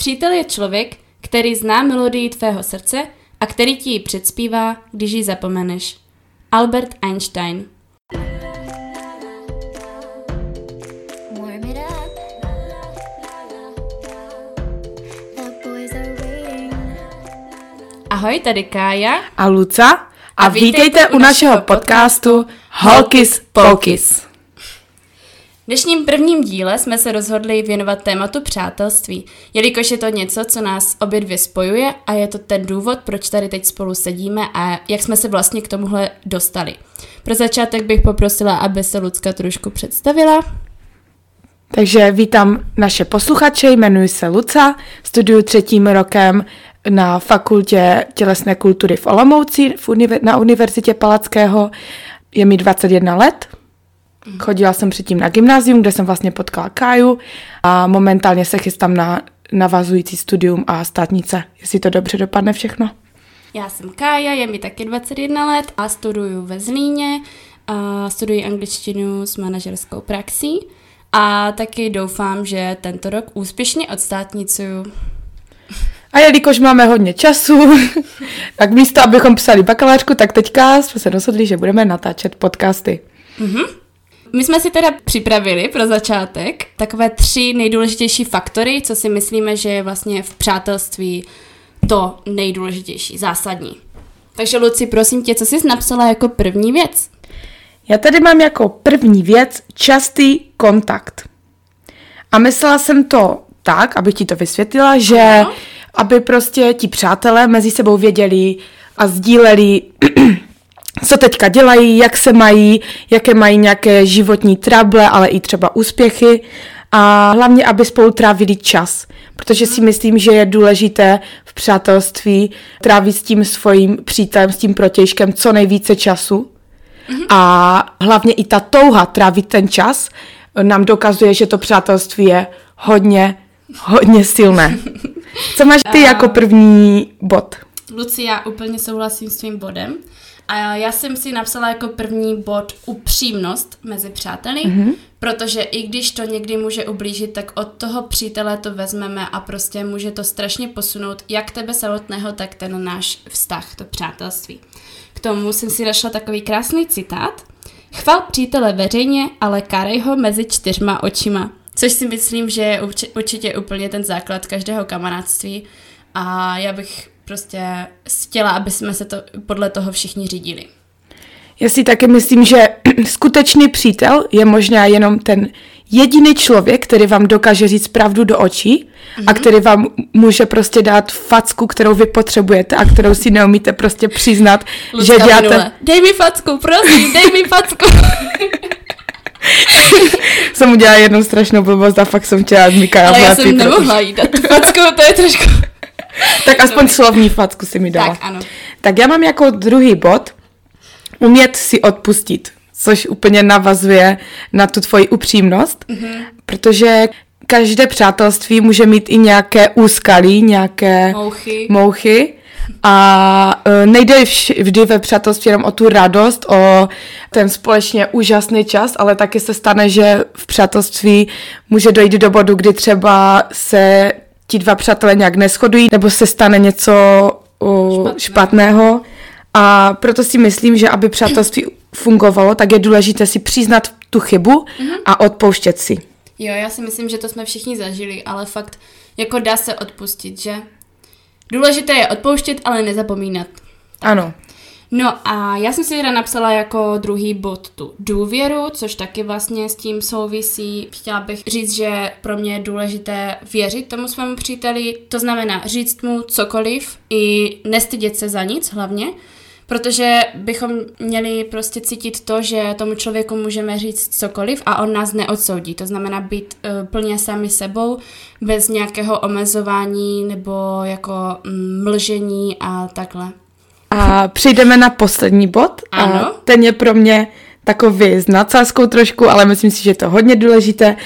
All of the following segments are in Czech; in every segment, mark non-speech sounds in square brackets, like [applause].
Přítel je člověk, který zná melodii tvého srdce a který ti ji předspívá, když ji zapomeneš. Albert Einstein. Ahoj, tady Kája. a Luca a, A vítejte u našeho podcastu Holkis Pokis. V dnešním prvním díle jsme se rozhodli věnovat tématu přátelství, jelikož je to něco, co nás obě dvě spojuje a je to ten důvod, proč tady teď spolu sedíme a jak jsme se vlastně k tomuhle dostali. Pro začátek bych poprosila, aby se Lucka trošku představila. Takže vítám naše posluchače, jmenuji se Luca, studuju třetím rokem na fakultě tělesné kultury v Olomouci na Univerzitě Palackého. Je mi 21 let. Chodila jsem předtím na gymnázium, kde jsem vlastně potkala Káju a momentálně se chystám na navazující studium a státnice, jestli to dobře dopadne všechno. Já jsem Kája, je mi taky 21 let a studuju ve Zlíně, a studuji angličtinu s manažerskou praxí a taky doufám, že tento rok úspěšně odstátnicuju. A jelikož máme hodně času, [laughs] tak místo, abychom psali bakalářku, tak teďka jsme se rozhodli, že budeme natáčet podcasty. My jsme si teda připravili pro začátek takové tři nejdůležitější faktory, co si myslíme, že je vlastně v přátelství to nejdůležitější, zásadní. Takže Luci, prosím tě, co jsi napsala jako první věc? Já tady mám jako první věc častý kontakt. A myslela jsem to tak, abych ti to vysvětlila, že Ano. aby prostě ti přátelé mezi sebou věděli a sdíleli, co teďka dělají, jak se mají, jaké mají nějaké životní trable, ale i třeba úspěchy. A hlavně, aby spolu trávili čas, protože si myslím, že je důležité v přátelství trávit s tím svým přítelem, s tím protějškem co nejvíce času. A hlavně i ta touha trávit ten čas nám dokazuje, že to přátelství je hodně, hodně silné. Co máš ty jako první bod? Luci, já úplně souhlasím s tvým bodem. A já jsem si napsala jako první bod upřímnost mezi přáteli, mm-hmm. protože i když to někdy může ublížit, tak od toho přítele to vezmeme a prostě může to strašně posunout jak tebe samotného, tak ten náš vztah, to přátelství. K tomu jsem si našla takový krásný citát. Chval přítele veřejně, ale kárej ho mezi čtyřma očima. Což si myslím, že je urči- určitě úplně ten základ každého kamarádství a já bych prostě chtěla, aby jsme se to podle toho všichni řídili. Já si taky myslím, že [clears throat] skutečný přítel je možná jenom ten jediný člověk, který vám dokáže říct pravdu do očí mm-hmm. a který vám může prostě dát facku, kterou vy potřebujete a kterou si neumíte prostě přiznat, že Lucka děláte... minule, Dej mi facku, prosím, dej mi facku. [laughs] jsem udělala jednu strašnou blbost a fakt jsem chtěla Mikaela Ale já jsem nemohla jí dát facku, to je trošku... Tak aspoň slovní facku si mi dala. Tak, ano. Tak já mám jako druhý bod umět si odpustit, což úplně navazuje na tu tvoji upřímnost, mm-hmm. protože každé přátelství může mít i nějaké úskalí, nějaké Mouchy. mouchy a e, nejde vždy ve přátelství jenom o tu radost, o ten společně úžasný čas, ale taky se stane, že v přátelství může dojít do bodu, kdy třeba se ti dva přátelé nějak neschodují, nebo se stane něco Špatné. špatného. A proto si myslím, že aby přátelství fungovalo, tak je důležité si přiznat tu chybu a odpouštět si. Jo, já si myslím, že to jsme všichni zažili, ale fakt, jako dá se odpustit, že? Důležité je odpouštět, ale nezapomínat. Ano. No a já jsem si teda napsala jako druhý bod tu důvěru, což taky vlastně s tím souvisí. Chtěla bych říct, že pro mě je důležité věřit tomu svému příteli, to znamená říct mu cokoliv i nestydět se za nic hlavně, protože bychom měli prostě cítit to, že tomu člověku můžeme říct cokoliv a on nás neodsoudí. To znamená být uh, plně sami sebou, bez nějakého omezování nebo jako mm, mlžení a takhle. A přejdeme na poslední bod. Ano. A ten je pro mě takový s nadsázkou trošku, ale myslím si, že je to hodně důležité.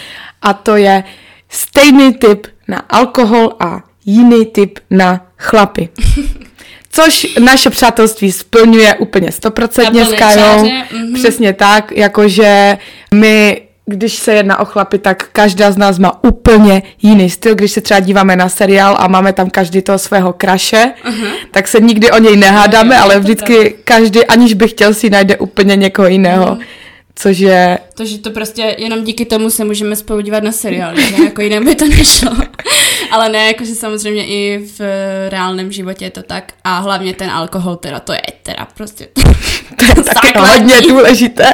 A to je stejný typ na alkohol a jiný typ na chlapy. [laughs] Což naše přátelství splňuje úplně stoprocentně s Kajou. mhm. Přesně tak, jakože my když se jedná o chlapy, tak každá z nás má úplně jiný styl. Když se třeba díváme na seriál a máme tam každý toho svého kraše, uh-huh. tak se nikdy o něj nehádáme, jo, ale vždycky každý, aniž by chtěl, si najde úplně někoho jiného. Mhm. Což je To, že to prostě jenom díky tomu se můžeme spolu dívat na seriál, že jako jinak by to nešlo. Ale ne, jakože samozřejmě i v reálném životě je to tak. A hlavně ten alkohol teda, to je teda prostě... to je základní. hodně důležité.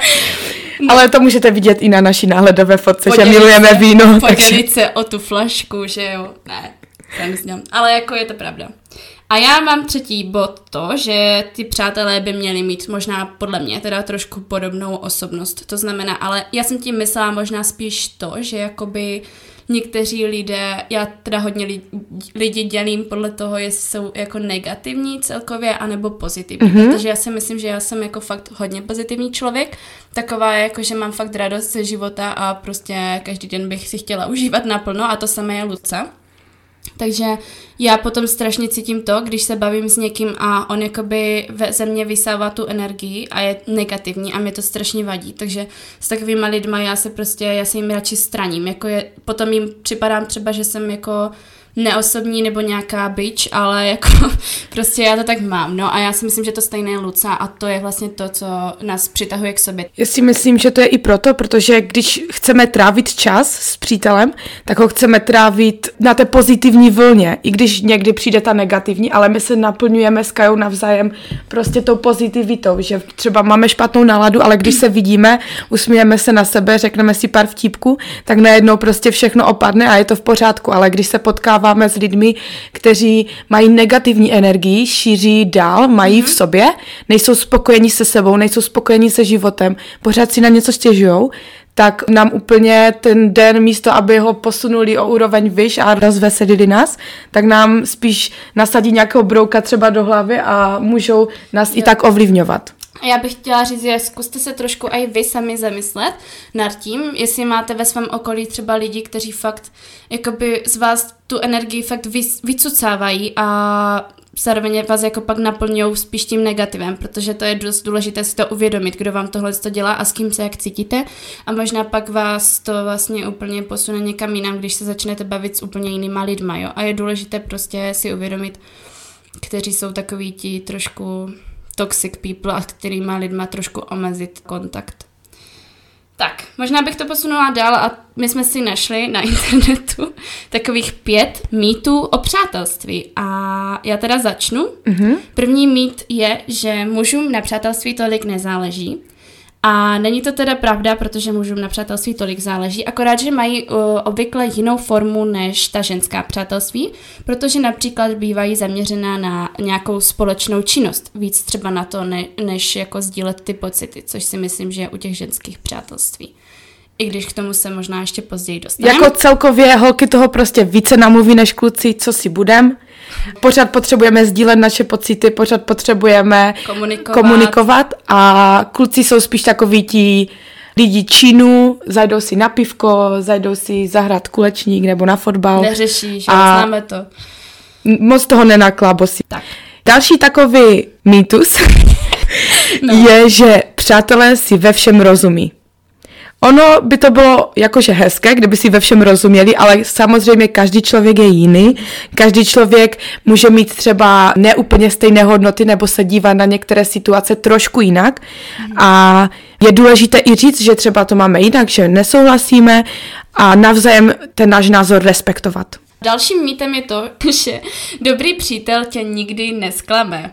Ale to můžete vidět i na naší náhledové fotce, že Podělit milujeme se- víno. Takže... Podělit se o tu flašku, že jo. Ne, jsem s ním. Ale jako je to pravda. A já mám třetí bod to, že ty přátelé by měli mít možná podle mě teda trošku podobnou osobnost. To znamená, ale já jsem tím myslela možná spíš to, že jakoby někteří lidé, já teda hodně li, lidi dělím podle toho, jestli jsou jako negativní celkově, anebo pozitivní. Mm-hmm. Protože já si myslím, že já jsem jako fakt hodně pozitivní člověk. Taková jako, že mám fakt radost ze života a prostě každý den bych si chtěla užívat naplno a to samé je Luca. Takže já potom strašně cítím to, když se bavím s někým a on jakoby ve ze mě vysává tu energii a je negativní a mě to strašně vadí. Takže s takovými lidma já se prostě, já se jim radši straním. Jako je, potom jim připadám třeba, že jsem jako neosobní nebo nějaká bitch, ale jako [laughs] prostě já to tak mám. No a já si myslím, že to stejné je Luca a to je vlastně to, co nás přitahuje k sobě. Já si myslím, že to je i proto, protože když chceme trávit čas s přítelem, tak ho chceme trávit na té pozitivní vlně, i když někdy přijde ta negativní, ale my se naplňujeme s Kajou navzájem prostě tou pozitivitou, že třeba máme špatnou náladu, ale když se vidíme, usmějeme se na sebe, řekneme si pár vtípků, tak najednou prostě všechno opadne a je to v pořádku, ale když se potkáváme s lidmi, kteří mají negativní energii, šíří dál, mají v sobě, nejsou spokojení se sebou, nejsou spokojení se životem, pořád si na něco stěžujou, tak nám úplně ten den místo, aby ho posunuli o úroveň vyš a rozveselili nás, tak nám spíš nasadí nějakého brouka třeba do hlavy a můžou nás i tak ovlivňovat. A já bych chtěla říct, že zkuste se trošku i vy sami zamyslet nad tím, jestli máte ve svém okolí třeba lidi, kteří fakt jakoby z vás tu energii fakt vycucávají a zároveň vás jako pak naplňují spíš tím negativem, protože to je dost důležité si to uvědomit, kdo vám tohle to dělá a s kým se jak cítíte a možná pak vás to vlastně úplně posune někam jinam, když se začnete bavit s úplně jinýma lidma, jo. A je důležité prostě si uvědomit, kteří jsou takový ti trošku toxic people a s kterýma lidma trošku omezit kontakt. Tak, možná bych to posunula dál a my jsme si našli na [laughs] internetu takových pět mýtů o přátelství. A já teda začnu. Mm-hmm. První mýt je, že mužům na přátelství tolik nezáleží. A není to teda pravda, protože mužům na přátelství tolik záleží, akorát, že mají uh, obvykle jinou formu než ta ženská přátelství, protože například bývají zaměřená na nějakou společnou činnost, víc třeba na to, ne, než jako sdílet ty pocity, což si myslím, že je u těch ženských přátelství. I když k tomu se možná ještě později dostaneme. Jako celkově holky toho prostě více namluví než kluci, co si budem. Pořád potřebujeme sdílet naše pocity, pořád potřebujeme Komunikovat. komunikovat a kluci jsou spíš takoví ti lidi činu, zajdou si na pivko, zajdou si zahrát kulečník nebo na fotbal. Neřeší, že A- známe to. Moc toho nenaklábosí. Tak. Další takový mýtus [laughs] No. je, že přátelé si ve všem rozumí. Ono by to bylo jakože hezké, kdyby si ve všem rozuměli, ale samozřejmě každý člověk je jiný. Každý člověk může mít třeba neúplně stejné hodnoty nebo se dívat na některé situace trošku jinak. A je důležité i říct, že třeba to máme jinak, že nesouhlasíme a navzájem ten náš názor respektovat. Dalším mýtem je to, [laughs] že dobrý přítel tě nikdy nesklame.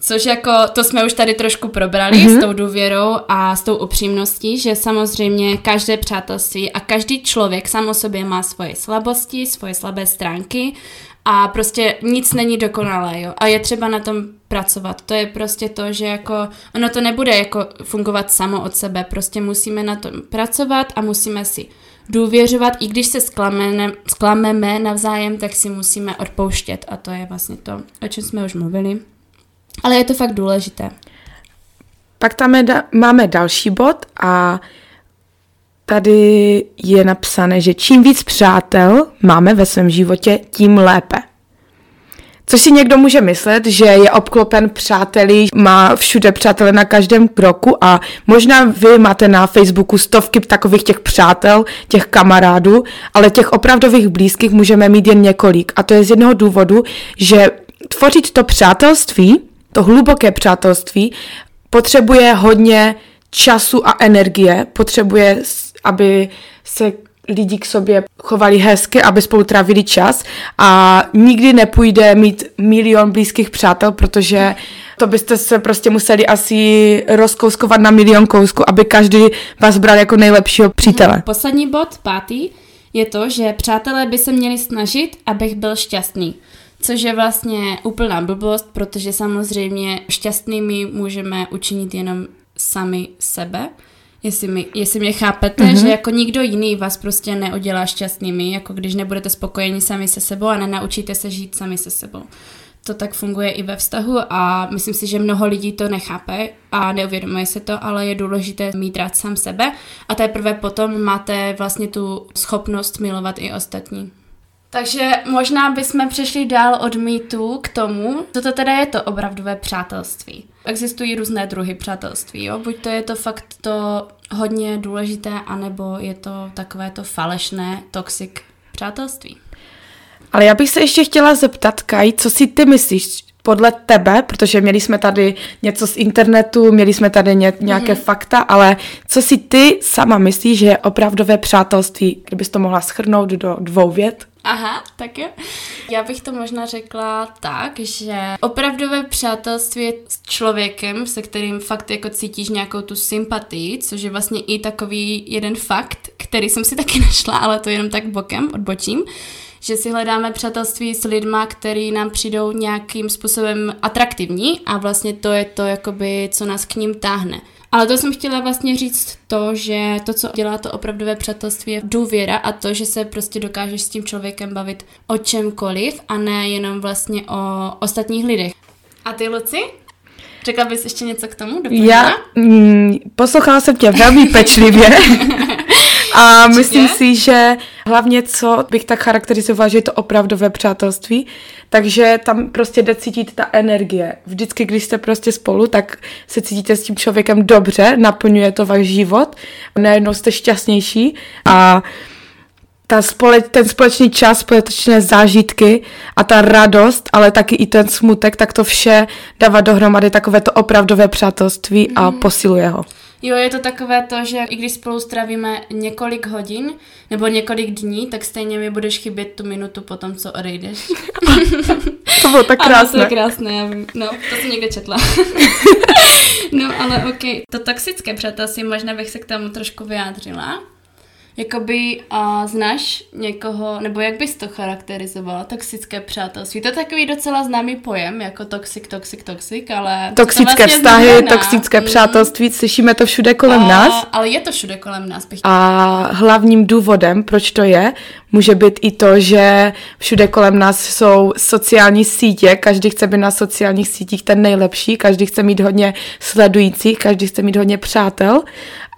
Což jako, to jsme už tady trošku probrali mm-hmm. s tou důvěrou a s tou upřímností, že samozřejmě každé přátelství a každý člověk sám o sobě má svoje slabosti, svoje slabé stránky a prostě nic není dokonalé, jo. A je třeba na tom pracovat. To je prostě to, že jako, ono to nebude jako fungovat samo od sebe, prostě musíme na tom pracovat a musíme si důvěřovat, i když se sklameme, sklameme navzájem, tak si musíme odpouštět a to je vlastně to, o čem jsme už mluvili. Ale je to fakt důležité. Pak tam je, da- máme další bod a tady je napsané, že čím víc přátel máme ve svém životě, tím lépe. Což si někdo může myslet, že je obklopen přáteli, má všude přátele na každém kroku a možná vy máte na Facebooku stovky takových těch přátel, těch kamarádů, ale těch opravdových blízkých můžeme mít jen několik. A to je z jednoho důvodu, že tvořit to přátelství, to hluboké přátelství, potřebuje hodně času a energie, potřebuje, aby se lidi k sobě chovali hezky, aby spolu trávili čas a nikdy nepůjde mít milion blízkých přátel, protože to byste se prostě museli asi rozkouskovat na milion kousku, aby každý vás bral jako nejlepšího přítele. Poslední bod, pátý, je to, že přátelé by se měli snažit, abych byl šťastný. Což je vlastně úplná blbost, protože samozřejmě šťastnými můžeme učinit jenom sami sebe. Jestli, mi, jestli mě chápete, mm-hmm. že jako nikdo jiný vás prostě neudělá šťastnými, jako když nebudete spokojeni sami se sebou a nenaučíte se žít sami se sebou. To tak funguje i ve vztahu a myslím si, že mnoho lidí to nechápe a neuvědomuje se to, ale je důležité mít rád sám sebe a teprve potom máte vlastně tu schopnost milovat i ostatní. Takže možná bychom přešli dál od mýtu k tomu, co to teda je to opravdové přátelství. Existují různé druhy přátelství, jo? Buď to je to fakt to hodně důležité, anebo je to takové to falešné toxic přátelství. Ale já bych se ještě chtěla zeptat, Kaj, co si ty myslíš podle tebe, protože měli jsme tady něco z internetu, měli jsme tady ně, nějaké mm-hmm. fakta, ale co si ty sama myslíš, že je opravdové přátelství, kdybys to mohla schrnout do dvou vět? Aha, tak jo. Já bych to možná řekla tak, že opravdové přátelství s člověkem, se kterým fakt jako cítíš nějakou tu sympatii, což je vlastně i takový jeden fakt, který jsem si taky [laughs] našla, ale to jenom tak bokem, odbočím, že si hledáme přátelství s lidma, který nám přijdou nějakým způsobem atraktivní a vlastně to je to, jakoby, co nás k ním táhne. Ale to jsem chtěla vlastně říct to, že to, co dělá to opravdové přátelství, je důvěra a to, že se prostě dokážeš s tím člověkem bavit o čemkoliv a ne jenom vlastně o ostatních lidech. A ty, Luci? Řekla bys ještě něco k tomu? Doplnila? Já mm, poslouchala jsem tě velmi pečlivě [laughs] a myslím si, že hlavně co bych tak charakterizovala, že je to opravdové přátelství, takže tam prostě jde cítit ta energie. Vždycky, když jste prostě spolu, tak se cítíte s tím člověkem dobře, naplňuje to váš život, najednou jste šťastnější a ta spole, ten společný čas, společné zážitky a ta radost, ale taky i ten smutek, tak to vše dává dohromady takové to opravdové přátelství a posiluje ho. Jo, je to takové to, že i když spolu strávíme několik hodin nebo několik dní, tak stejně mi budeš chybět tu minutu po tom, co odejdeš. [laughs] To bylo tak Ano, to krásné. je krásné, já vím. No, to jsem někde četla. [laughs] no, ale ok. To toxické přátelství, možná bych se k tomu trošku vyjádřila. Jakoby a znáš někoho, nebo jak bys to charakterizovala, toxické přátelství? To je takový docela známý pojem, jako toxic, toxic, toxic, ale... co to Toxické vlastně vztahy, znamená? toxické Mm. přátelství, slyšíme to všude kolem A- nás. Ale je to všude kolem nás, bych A hlavním důvodem, proč to je, může být i to, že všude kolem nás jsou sociální sítě, každý chce být na sociálních sítích ten nejlepší, každý chce mít hodně sledujících, každý chce mít hodně přátel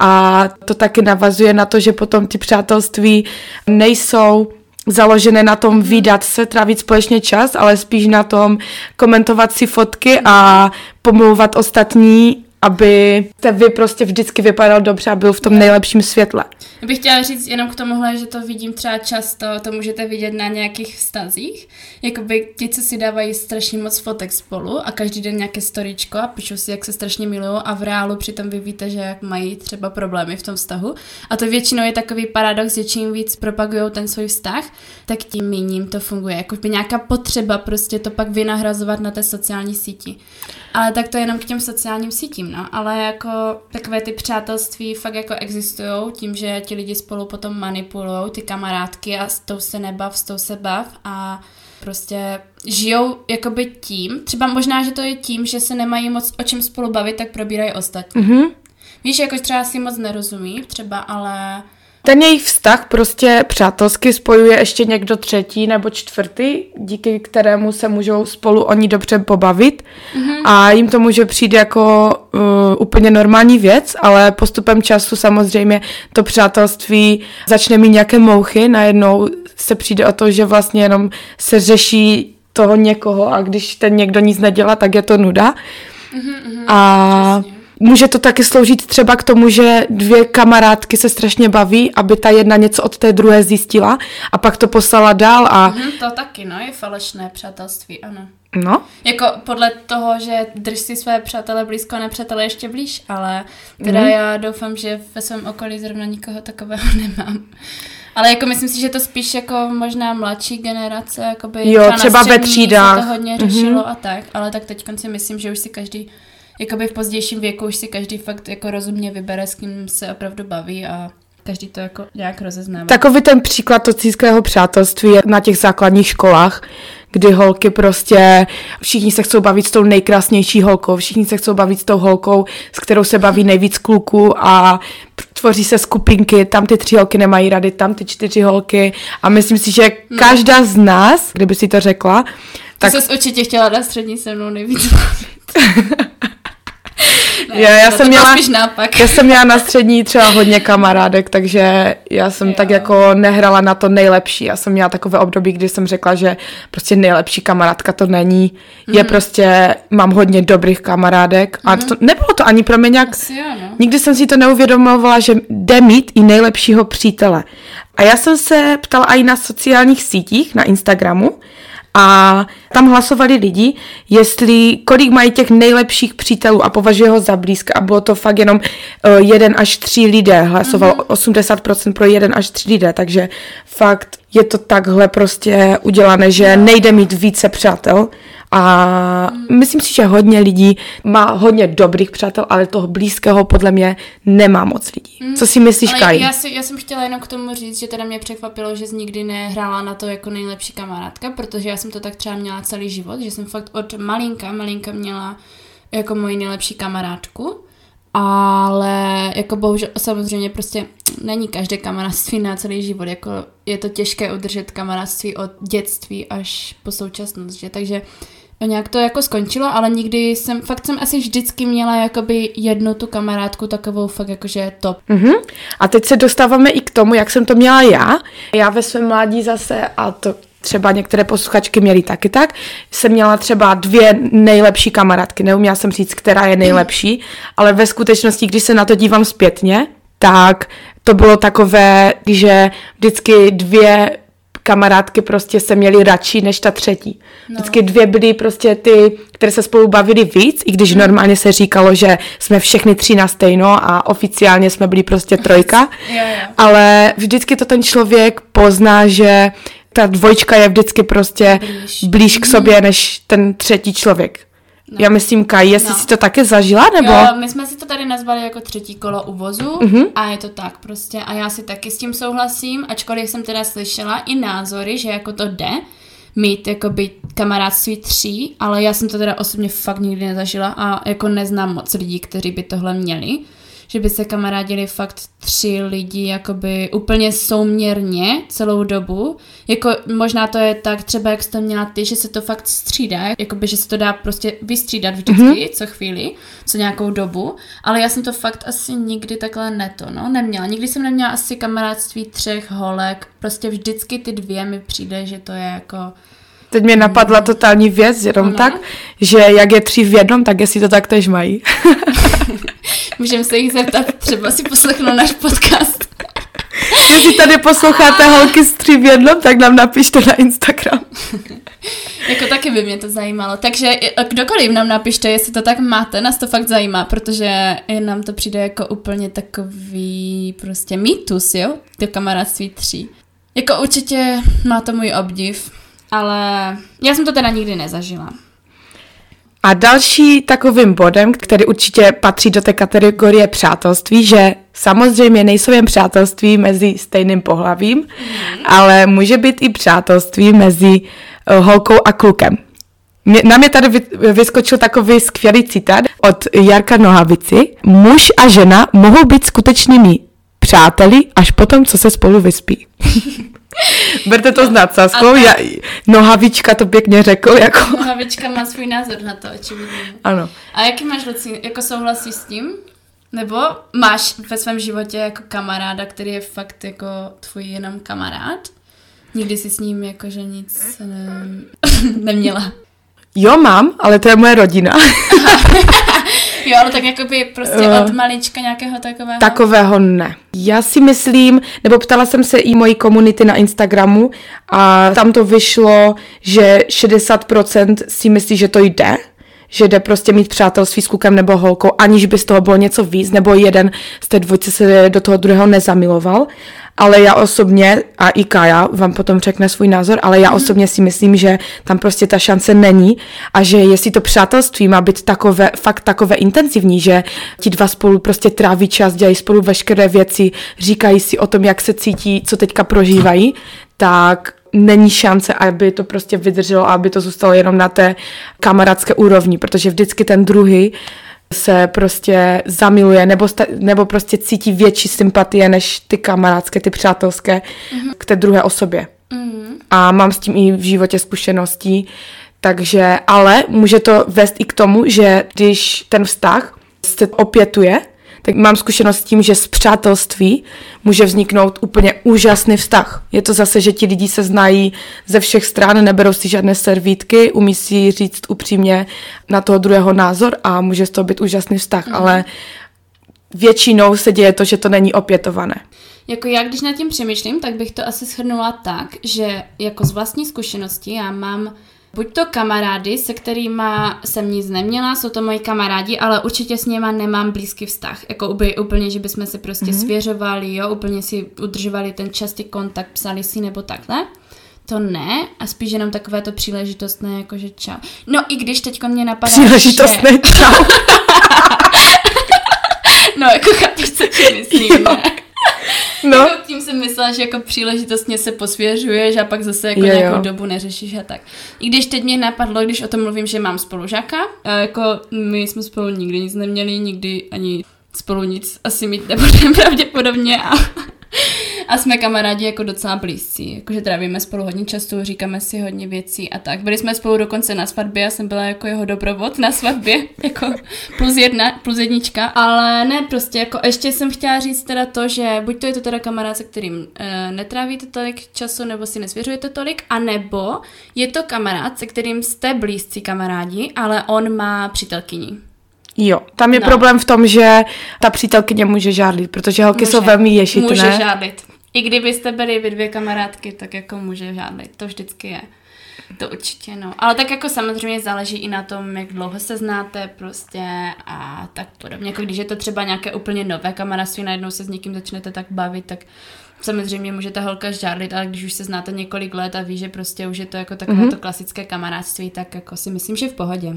a to taky navazuje na to, že potom ty přátelství nejsou založené na tom výdat se, trávit společně čas, ale spíš na tom komentovat si fotky a pomlouvat ostatní, aby te vy prostě vždycky vypadal dobře a byl v tom nejlepším světle. Já bych chtěla říct jenom k tomuhle, že to vidím třeba často, to můžete vidět na nějakých vztazích, jakoby ti, co si dávají strašně moc fotek spolu a každý den nějaké storičko a píšou si, jak se strašně milují a v reálu přitom vy víte, že jak mají třeba problémy v tom vztahu. A to většinou je takový paradox, že čím víc propagují ten svůj vztah, tak tím méně to funguje. Jakoby nějaká potřeba prostě to pak vynahrazovat na té sociální síti. Ale tak to je jenom k těm sociálním sítím, no. Ale jako takové ty přátelství fakt jako existují tím, že ti lidi spolu potom manipulují ty kamarádky a s tou se nebav, s tou se bav a prostě žijou jakoby tím, třeba možná, že to je tím, že se nemají moc o čem spolu bavit, tak probírají ostatní. Mhm. Víš, jako třeba si moc nerozumí, třeba, ale Ten jejich vztah prostě přátelsky spojuje ještě někdo třetí nebo čtvrtý, díky kterému se můžou spolu oni dobře pobavit mm-hmm. a jim to může přijít jako uh, úplně normální věc, ale postupem času samozřejmě to přátelství začne mít nějaké mouchy, najednou se přijde o to, že vlastně jenom se řeší toho někoho a když ten někdo nic nedělá, tak je to nuda. Mhm, a přesně. Může to taky sloužit třeba k tomu, že dvě kamarádky se strašně baví, aby ta jedna něco od té druhé zjistila a pak to poslala dál a Mhm, to taky, no, je falešné přátelství, ano. no. Jako podle toho, že drž si své přátele blízko a nepřátele ještě blíž, ale teda Mhm. já doufám, že ve svém okolí zrovna nikoho takového [laughs] nemám. Ale jako myslím si, že to spíš jako možná mladší generace, jakoby Jo, na třeba ve třídách. to hodně řešilo a tak, ale tak teď si myslím, že už si každý jakoby v pozdějším věku už si každý fakt jako rozumně vybere, s kým se opravdu baví a každý to jako nějak rozeznává. Takový ten příklad toxického přátelství je na těch základních školách, kdy holky prostě, všichni se chcou bavit s tou nejkrásnější holkou, všichni se chcou bavit s tou holkou, s kterou se baví nejvíc kluků a tvoří se skupinky, tam ty tři holky nemají rady, tam ty čtyři holky a myslím si, že každá z nás, kdyby si to řekla, tak... Ty jsi určitě chtěla dát střední se mnou nejvíc. [laughs] Ne, Já- já to jsem měla- spíš naopak. Já jsem měla na střední třeba hodně kamarádek, takže já jsem Jo. tak jako nehrala na to nejlepší. Já jsem měla takové období, kdy jsem řekla, že prostě nejlepší kamarádka to není. Mhm. Je prostě, mám hodně dobrých kamarádek a to, nebylo to ani pro mě nějak Asi jo, no. Nikdy jsem si to neuvědomovala, že jde mít i nejlepšího přítele. A já jsem se ptala i na sociálních sítích, na Instagramu, a tam hlasovali lidi, jestli kolik mají těch nejlepších přítelů a považuje ho za blízka a bylo to fakt jenom uh, jeden až tři lidé, hlasovalo. Mm-hmm. 80% pro jeden až tři lidé, takže fakt je to takhle prostě udělané, že nejde mít více přátel a myslím si, že hodně lidí má hodně dobrých přátel, ale toho blízkého podle mě nemá moc lidí. Co si myslíš, Ale já, si, já jsem chtěla jenom k tomu říct, že teda mě překvapilo, že jsi nikdy nehrála na to jako nejlepší kamarádka, protože já jsem to tak třeba měla celý život, že jsem fakt od malinka, malinka měla jako moji nejlepší kamarádku, ale jako bohužel samozřejmě prostě není každé kamarádství na celý život, jako je to těžké udržet kamarádství od dětství až po současnost, že? takže nějak to jako skončilo, ale nikdy jsem, fakt jsem asi vždycky měla jakoby jednu tu kamarádku takovou fakt jakože top. Mhm. A teď se dostáváme i k tomu, jak jsem to měla já. Já ve svém mládí zase, a to třeba některé posluchačky měly taky tak, jsem měla třeba dvě nejlepší kamarádky. Neuměla jsem říct, která je nejlepší, [laughs] ale ve skutečnosti, když se na to dívám zpětně, tak to bylo takové, že vždycky dvě kamarádky prostě se měly radši než ta třetí. Vždycky dvě byly prostě ty, které se spolu bavily víc, i když normálně se říkalo, že jsme všechny tři na stejno a oficiálně jsme byli prostě trojka. [laughs] Jo, jo. Ale vždycky to ten člověk pozná, že ta dvojčka je vždycky prostě Blíž. blíž k sobě než ten třetí člověk. Já myslím, Kaj, jestli No. si to taky zažila, nebo? Jo, my jsme si to tady nazvali jako třetí kolo uvozu Mhm. a je to tak prostě. A já si taky s tím souhlasím, ačkoliv jsem teda slyšela i názory, že jako to jde mít jakoby kamarádství tří, ale já jsem to teda osobně fakt nikdy nezažila a jako neznám moc lidí, kteří by tohle měli že by se kamarádili fakt tři lidi jakoby úplně souměrně celou dobu. Jako možná to je tak třeba, jak jsi to měla ty, že se to fakt střídá, jakoby, že se to dá prostě vystřídat vždycky, mm-hmm. co chvíli, co nějakou dobu, ale já jsem to fakt asi nikdy takhle neto, no, neměla. Nikdy jsem neměla asi kamarádství třech holek, prostě vždycky ty dvě mi přijde, že to je jako... Teď mě napadla totální věc, jenom Ano. tak, že jak je tři v jednom, tak jestli to tak tež mají. [laughs] Můžeme se jich zeptat, třeba si poslechnou náš podcast. Jestli tady posloucháte holky z tři v jednom, tak nám napište na Instagram. Jako taky by mě to zajímalo. Takže e, kdokoliv nám napište, jestli to tak máte, nás to fakt zajímá, protože nám to přijde jako úplně takový prostě mýtus, jo? To kamarádství tří. Jako určitě má to můj obdiv, ale já jsem to teda nikdy nezažila. A další takovým bodem, který určitě patří do té kategorie přátelství, že samozřejmě nejsou jen přátelství mezi stejným pohlavím, ale může být i přátelství mezi eh, holkou a klukem. Mě, na mě tady vy, vyskočil takový skvělý citát od Jarka Nohavici. Muž a žena mohou být skutečnými přáteli až potom, co se spolu vyspí. [laughs] Berte to s nadsázkou. A Já, Nohavička to pěkně řekl, jako Nohavička má svůj názor na to, očividně. ano. A jaký máš, Luci, jako souhlasíš s tím? Nebo máš ve svém životě jako kamaráda, který je fakt jako tvůj jenom kamarád? Nikdy si s ním jakože nic ne... [laughs] neměla. Jo, mám, ale to je moje rodina. [laughs] Jo, ale tak jakoby prostě Jo. od malička nějakého takového. Takového ne. Já si myslím, nebo ptala jsem se i mojí komunity na Instagramu a tam to vyšlo, že 60% si myslí, že to jde, že jde prostě mít přátelství s klukem nebo holkou, aniž by z toho bylo něco víc, nebo jeden z té dvojce se do toho druhého nezamiloval. Ale já osobně, a i Kaja vám potom řekne svůj názor, ale já osobně si myslím, že tam prostě ta šance není a že jestli to přátelství má být takové, fakt takové intenzivní, že ti dva spolu prostě tráví čas, dělají spolu veškeré věci, říkají si o tom, jak se cítí, co teďka prožívají, tak není šance, aby to prostě vydrželo a aby to zůstalo jenom na té kamarádské úrovni, protože vždycky ten druhý se prostě zamiluje nebo, sta- nebo prostě cítí větší sympatie než ty kamarádské, ty přátelské mm-hmm. k té druhé osobě. Mm-hmm. A mám s tím i v životě zkušeností, takže, ale může to vést i k tomu, že když ten vztah se opětuje, tak mám zkušenost s tím, že z přátelství může vzniknout úplně úžasný vztah. Je to zase, že ti lidi se znají ze všech stran, neberou si žádné servítky, umí si říct upřímně na toho druhého názor a může z toho být úžasný vztah, mm. ale většinou se děje to, že to není opětované. Jako já, když nad tím přemýšlím, tak bych to asi shrnula tak, že jako z vlastní zkušenosti já mám buď to kamarády, se kterými jsem nic neměla, jsou to moji kamarádi, ale určitě s něma nemám blízký vztah. Jako úplně, úplně že bychom se prostě mm-hmm. svěřovali, jo, úplně si udržovali ten častý kontakt, psali si nebo takhle. To ne, a spíš jenom takové to příležitostné, jakože čau. No i když teď mě napadá, Příležitostné že... čau. [laughs] No jako chápeš, co ti myslím, ne? No, Jako [laughs] tím jsem myslela, že jako příležitostně se posvěřuješ a pak zase jako Jo, jo, jo. nějakou dobu neřešíš a tak. I když teď mě napadlo, když o tom mluvím, že mám spolužáka, a jako my jsme spolu nikdy nic neměli, nikdy ani spolu nic asi mít [laughs] nebudeme pravděpodobně a, a jsme kamarádi jako docela blízcí, jakože trávíme spolu hodně času, říkáme si hodně věcí a tak. Byli jsme spolu dokonce na svatbě, já jsem byla jako jeho doprovod na svatbě, [laughs] jako plus jedna, plus jednička, ale ne prostě jako ještě jsem chtěla říct teda to, že buď to je to teda kamarád, se kterým e, netrávíte tolik času nebo si nesvěřujete tolik, anebo je to kamarád, se kterým jste blízcí kamarádi, ale on má přítelkyni. jo, tam je No. problém v tom, že ta přítelkyně může žádlit, protože holky jsou velmi ješitné. Může žádlit. I kdybyste byli vy dvě kamarádky, tak jako může žádlit. To vždycky je. To určitě, no. Ale tak jako samozřejmě záleží i na tom, jak dlouho se znáte prostě a tak podobně. Jako když je to třeba nějaké úplně nové kamarádství, najednou se s někým začnete tak bavit, tak samozřejmě může ta holka žádlit, ale když už se znáte několik let a ví, že prostě už je to jako takové Mhm. to klasické kamarádství, tak jako si myslím, že v pohodě.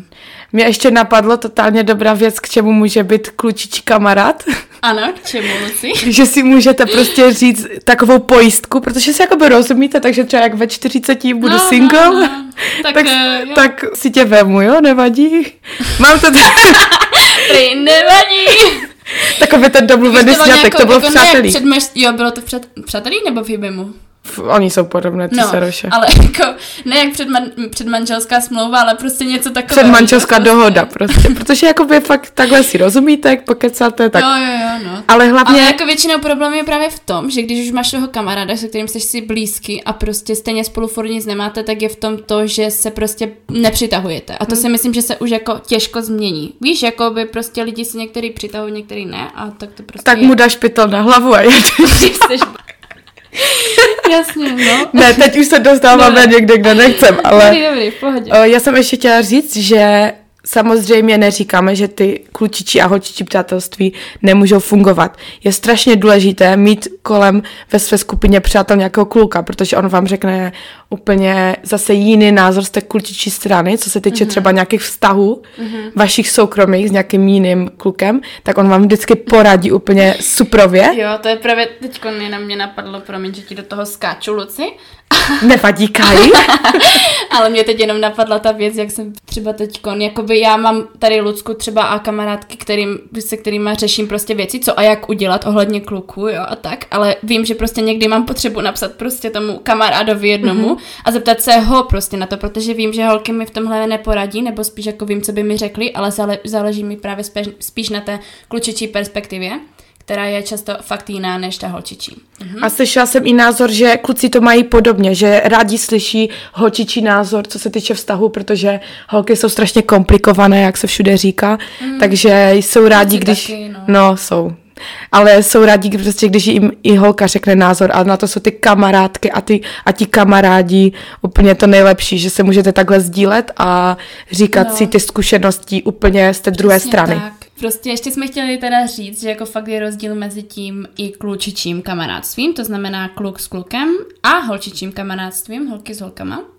Mě ještě napadlo totálně dobrá věc, k čemu může být klučičí kamarád. [laughs] Ano, k čemu, Luci? [laughs] že si můžete prostě říct takovou pojistku, protože si jakoby rozumíte, takže třeba jak ve 40 budu No, single, no, no. [laughs] Tak, tak, jo. tak si tě vemu, jo, nevadí. Mám to Prý nevadí. Takový ten domluvený nějakou- to bylo v jako ne. Předmeš, jo, bylo to v přátelí nebo v Hibimu? Oni jsou podobné, ty No, seroše. ale [laughs] jako, ne jak předman, předmanželská smlouva, ale prostě něco takového. Předmanželská prostě. dohoda prostě, protože jakoby fakt takhle si rozumíte, jak pokecáte, tak. Jo, jo, jo, no. Ale hlavně, Ale jako většinou problém je právě v tom, že když už máš toho kamaráda, se kterým jsi si blízký a prostě stejně spolu furt nic nemáte, tak je v tom to, že se prostě nepřitahujete. A to si myslím, že se už jako těžko změní. Víš, jako by prostě lidi si některý přitahují, některý ne a tak to prostě tak je. mu dáš pytel na hlavu a je. [laughs] Jasně, no. Ne, teď už se dostáváme Ne. někde, kde nechcem, ale... Dobrý, dobrý, v pohodě. O, Já jsem ještě chtěla říct, že samozřejmě neříkáme, že ty klučičí a holčičí přátelství nemůžou fungovat. Je strašně důležité mít kolem ve své skupině přátel nějakého kluka, protože on vám řekne úplně zase jiný názor z té klučičí strany, co se týče mm-hmm. třeba nějakých vztahů mm-hmm. vašich soukromých s nějakým jiným klukem, tak on vám vždycky poradí úplně suprově. Jo, to je právě teď jenom mě napadlo, promiň, že ti do toho skáču, Luci, [laughs] Nevadí, Kai? [laughs] ale mě teď jenom napadla ta věc, jak jsem třeba teď, jakoby já mám tady Lucku třeba a kamarádky, kterým, se kterými řeším prostě věci, co a jak udělat ohledně kluku, jo, a tak, ale vím, že prostě někdy mám potřebu napsat prostě tomu kamarádovi jednomu mm-hmm. A zeptat se ho prostě na to, protože vím, že holky mi v tomhle neporadí, nebo spíš jako vím, co by mi řekli, ale zále, záleží mi právě spíš, spíš na té klučičí perspektivě která je často fakt jiná než ta holčičí. Mhm. A slyšela jsem i názor, že kluci to mají podobně, že rádi slyší holčičí názor, co se týče vztahu, protože holky jsou strašně komplikované, jak se všude říká, takže jsou rádi, Kluci když... taky, no. no, jsou. Ale jsou rádi, kdy prostě, když jim i holka řekne názor a na to jsou ty kamarádky a, ty, a ti kamarádi úplně to nejlepší, že se můžete takhle sdílet a říkat No. si ty zkušenosti úplně z té druhé Přesně strany. Tak. Prostě ještě jsme chtěli teda říct, že jako fakt je rozdíl mezi tím i klučičím kamarádstvím, to znamená kluk s klukem a holčičím kamarádstvím, holky s holkama.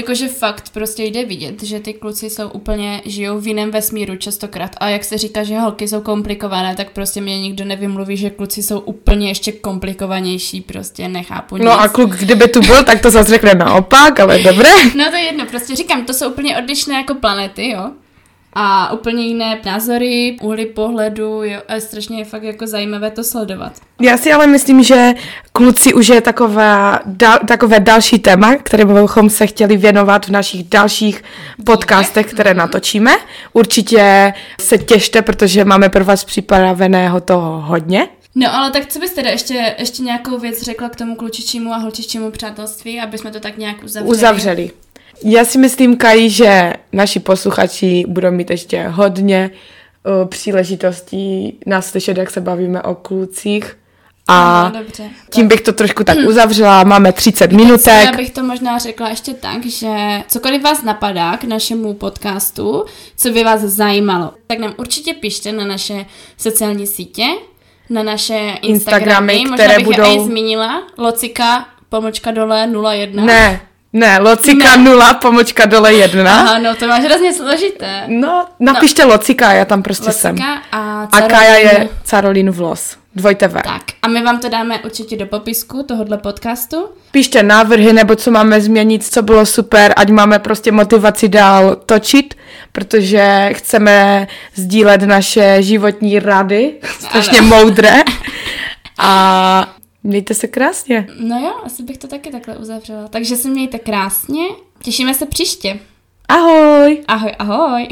Jakože fakt prostě jde vidět, že ty kluci jsou úplně, žijou v jiném vesmíru častokrát. A jak se říká, že holky jsou komplikované, tak prostě mě nikdo nevymluví, že kluci jsou úplně ještě komplikovanější, prostě nechápu nic. No a kluk, kdyby tu byl, tak to zase řekne naopak, ale dobré. No to je jedno, prostě říkám, to jsou úplně odlišné jako planety, jo. A úplně jiné názory, úhly pohledu, jo, a strašně je fakt jako zajímavé to sledovat. Já si ale myslím, že kluci už je taková, dal, takové další téma, kterému bychom se chtěli věnovat v našich dalších podcastech, které natočíme. Určitě se těšte, protože máme pro vás připraveného toho hodně. No ale tak co bys teda ještě, ještě nějakou věc řekla k tomu klučičímu a holčičímu přátelství, aby jsme to tak nějak uzavřeli? Uzavřeli. Já si myslím, Kaji, že naši posluchači budou mít ještě hodně uh, příležitostí nás slyšet, jak se bavíme o klucích. A Ano, dobře. tím bych to trošku tak uzavřela. Máme 30 Já minutek. bych to možná řekla ještě tak, že cokoliv vás napadá k našemu podcastu, co by vás zajímalo, tak nám určitě pište na naše sociální sítě, na naše Instagramy, Instagramy, možná které bych budou- je i zmínila, locika, pomlčka dole 01. Ne, ne, locika Ne. nula, pomočka dole jedna. Aha, no to máš hrozně složité. No, napište locika, já tam prostě jsem. Locika a, A Kaja je Carolin Vlos. Dvojte V. Tak, a my vám to dáme určitě do popisku tohohle podcastu. Píšte návrhy, nebo co máme změnit, co bylo super, ať máme prostě motivaci dál točit, protože chceme sdílet naše životní rady, [laughs] strašně moudré. A mějte se krásně. No jo, asi bych to taky takhle uzavřela. Takže se mějte krásně, těšíme se příště. Ahoj! Ahoj, ahoj.